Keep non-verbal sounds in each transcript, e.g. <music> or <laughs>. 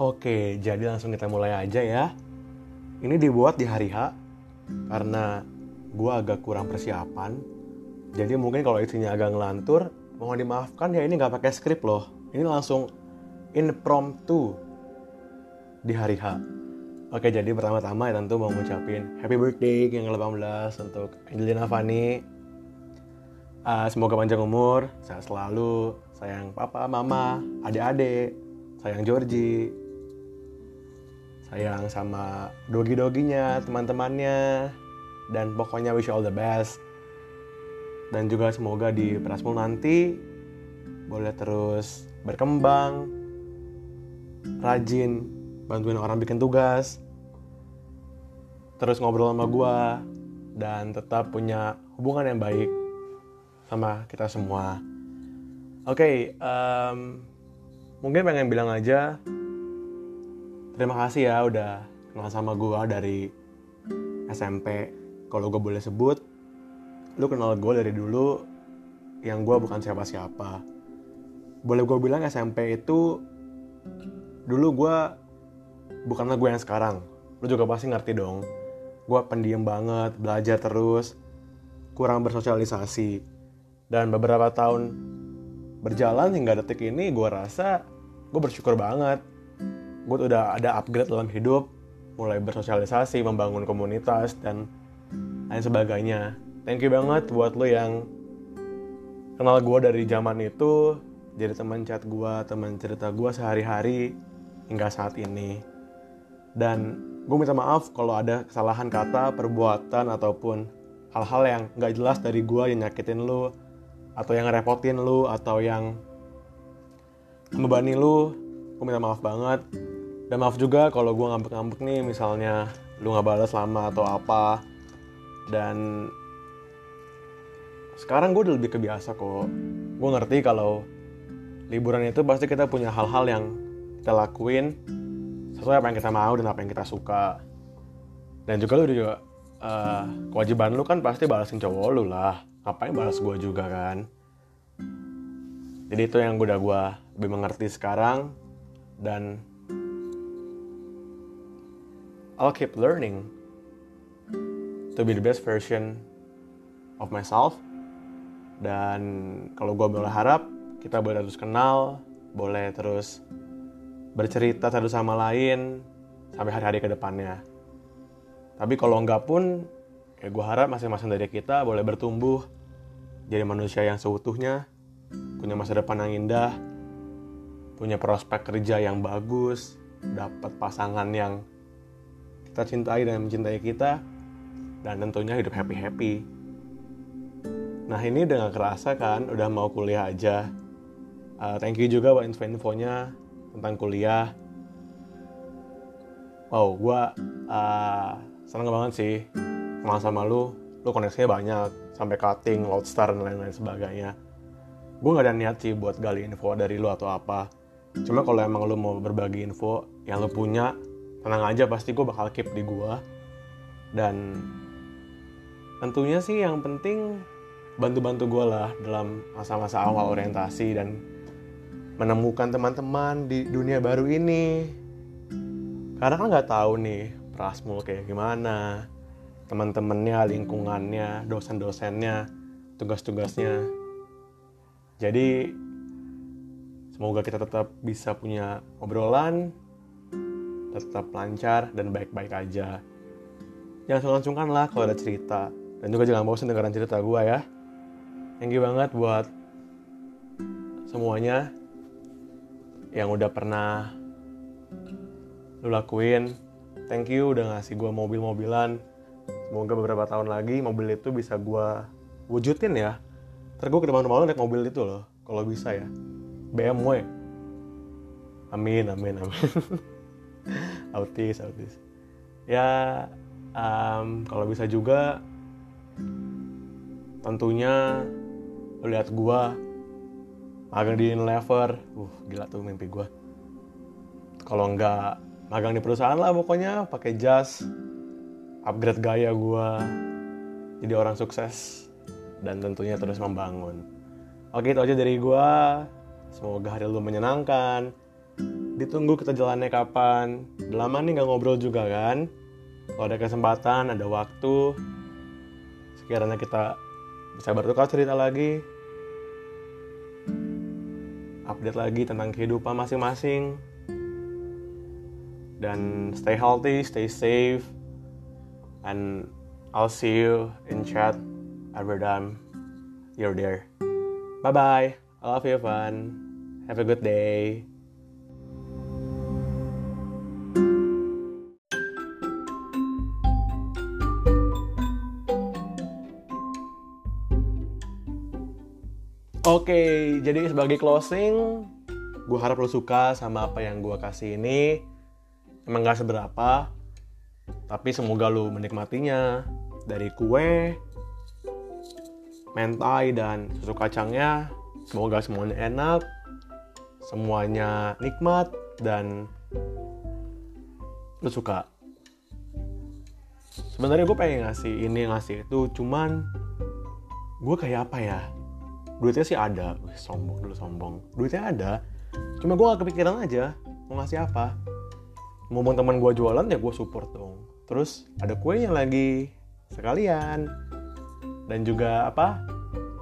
Oke, jadi langsung kita mulai aja ya. Ini dibuat di hari H karena gue agak kurang persiapan. Jadi mungkin kalau isinya agak ngelantur, mohon dimaafkan ya ini nggak pakai skrip loh. Ini langsung impromptu di hari H. Oke, jadi pertama-tama ya tentu mau ngucapin happy birthday yang ke-18 untuk Angelina Fani. Uh, semoga panjang umur, sehat selalu, sayang papa, mama, adik-adik, sayang Georgie, sayang sama dogi-doginya, teman-temannya, dan pokoknya wish you all the best. Dan juga semoga di Prasmul nanti boleh terus berkembang, rajin, bantuin orang bikin tugas, terus ngobrol sama gue, dan tetap punya hubungan yang baik sama kita semua. Oke, okay, um, mungkin pengen bilang aja terima kasih ya udah kenal sama gue dari SMP. Kalau gue boleh sebut, lu kenal gue dari dulu yang gue bukan siapa-siapa. Boleh gue bilang SMP itu dulu gue bukanlah gue yang sekarang. Lu juga pasti ngerti dong. Gue pendiam banget, belajar terus, kurang bersosialisasi dan beberapa tahun berjalan hingga detik ini gue rasa gue bersyukur banget gue udah ada upgrade dalam hidup mulai bersosialisasi membangun komunitas dan lain sebagainya. Thank you banget buat lo yang kenal gue dari zaman itu jadi teman chat gue teman cerita gue sehari-hari hingga saat ini. Dan gue minta maaf kalau ada kesalahan kata perbuatan ataupun hal-hal yang gak jelas dari gue yang nyakitin lo atau yang ngerepotin lu atau yang membebani lu. Gue minta maaf banget dan maaf juga kalau gue ngambek-ngambek nih misalnya lu nggak balas lama atau apa. Dan sekarang gue udah lebih kebiasa kok. Gue ngerti kalau liburan itu pasti kita punya hal-hal yang kita lakuin sesuai apa yang kita mau dan apa yang kita suka. Dan juga lu juga uh, kewajiban lu kan pasti balasin cowok lu lah. Ngapain balas gue juga kan? Jadi itu yang udah gue lebih mengerti sekarang. Dan I'll keep learning to be the best version of myself. Dan kalau gue boleh harap kita boleh terus kenal boleh terus bercerita satu sama lain sampai hari-hari ke depannya. Tapi kalau enggak pun ya gue harap masing-masing dari kita boleh bertumbuh jadi manusia yang seutuhnya punya masa depan yang indah punya prospek kerja yang bagus dapat pasangan yang kita cintai dan mencintai kita dan tentunya hidup happy happy nah ini udah gak kerasa kan udah mau kuliah aja. Uh, thank you juga buat info-infonya tentang kuliah. Wow gue uh, seneng banget sih kenal sama lu. Lu koneksinya banyak sampai cutting lodestar dan lain-lain sebagainya. Gue gak ada niat sih buat gali info dari lu atau apa. Cuma kalau emang lu mau berbagi info yang lu punya tenang aja pasti gue bakal keep di gue dan tentunya sih yang penting bantu-bantu gue lah dalam masa-masa awal orientasi dan menemukan teman-teman di dunia baru ini karena kan nggak tahu nih prasmul kayak gimana teman-temannya, lingkungannya, dosen-dosennya, tugas-tugasnya. Jadi semoga kita tetap bisa punya obrolan, tetap lancar dan baik-baik aja. Jangan sungkan lah kalau ada cerita. Dan juga jangan bosan dengerin cerita gue ya. Thank you banget buat semuanya yang udah pernah lu lakuin. Thank you udah ngasih gue mobil-mobilan semoga beberapa tahun lagi mobil itu bisa gue wujudin ya ntar gue ke depan rumah lo naik mobil itu loh kalau bisa ya BMW amin amin amin <laughs> autis autis. Ya um, kalau bisa juga tentunya lihat gue magang di Unilever. Uh gila tuh mimpi gue kalau nggak magang di perusahaan lah pokoknya pakai jas upgrade gaya gue jadi orang sukses dan tentunya terus membangun. Oke itu aja dari gue semoga hari lu menyenangkan ditunggu kita jalannya kapan. Lama nih nggak ngobrol juga kan. Kalau ada kesempatan, ada waktu, sekiranya kita bisa bertukar cerita lagi, update lagi tentang kehidupan masing-masing, dan stay healthy, stay safe, and I'll see you in chat every time you're there. Bye bye. I love you, Van. Have a good day. Oke, jadi sebagai closing, gue harap lo suka sama apa yang gue kasih ini. Emang gak seberapa, tapi semoga lo menikmatinya. Dari kue, mentai, dan susu kacangnya, semoga semuanya enak, semuanya nikmat, dan lo suka. Sebenarnya gue pengen ngasih ini ngasih itu, cuman gue kayak apa ya? Duitnya sih ada. Wih, sombong dulu sombong. Duitnya ada. Cuma gue gak kepikiran aja. Mau ngasih apa? Ngomong teman gue jualan ya gue support dong. Terus ada kuenya lagi. Sekalian. Dan juga apa?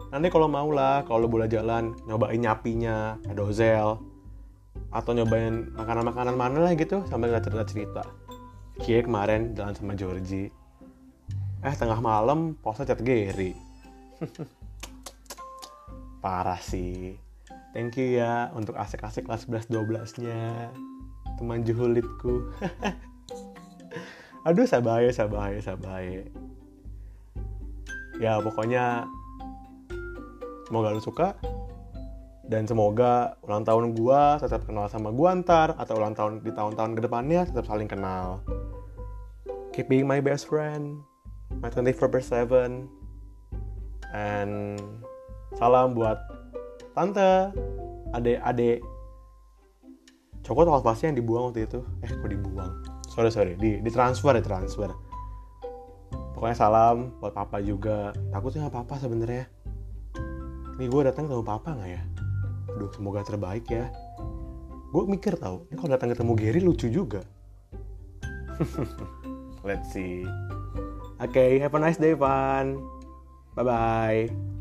Nanti kalau mau lah kalau boleh jalan nyobain nyapinya dozel atau nyobain makanan-makanan mana lah gitu sambil nggak cerita-cerita. Kie kemarin jalan sama Georgie. Eh tengah malam posa chat Gary <laughs> parah sih. Thank you ya untuk asik-asik kelas 11-12 nya teman juhulitku. <laughs> Aduh sabaye sabaye sabaye ya pokoknya semoga lu suka. Dan semoga ulang tahun gua tetap kenal sama gua ntar atau ulang tahun di tahun-tahun ke depannya tetap saling kenal. Keep being my best friend my 24 per 7 and Salam buat tante, adek-adek. Cokot pasti yang dibuang waktu itu. Eh, kok dibuang? Sorry, sorry. Di, di transfer ya, transfer. Pokoknya salam buat papa juga. Takutnya nggak apa-apa sebenarnya. Ini gue datang ketemu papa nggak ya? Aduh, semoga terbaik ya. Gue mikir tau, ini kalau datang ketemu Gary lucu juga. <laughs> Let's see. Oke, okay, have a nice day, Van. Bye-bye.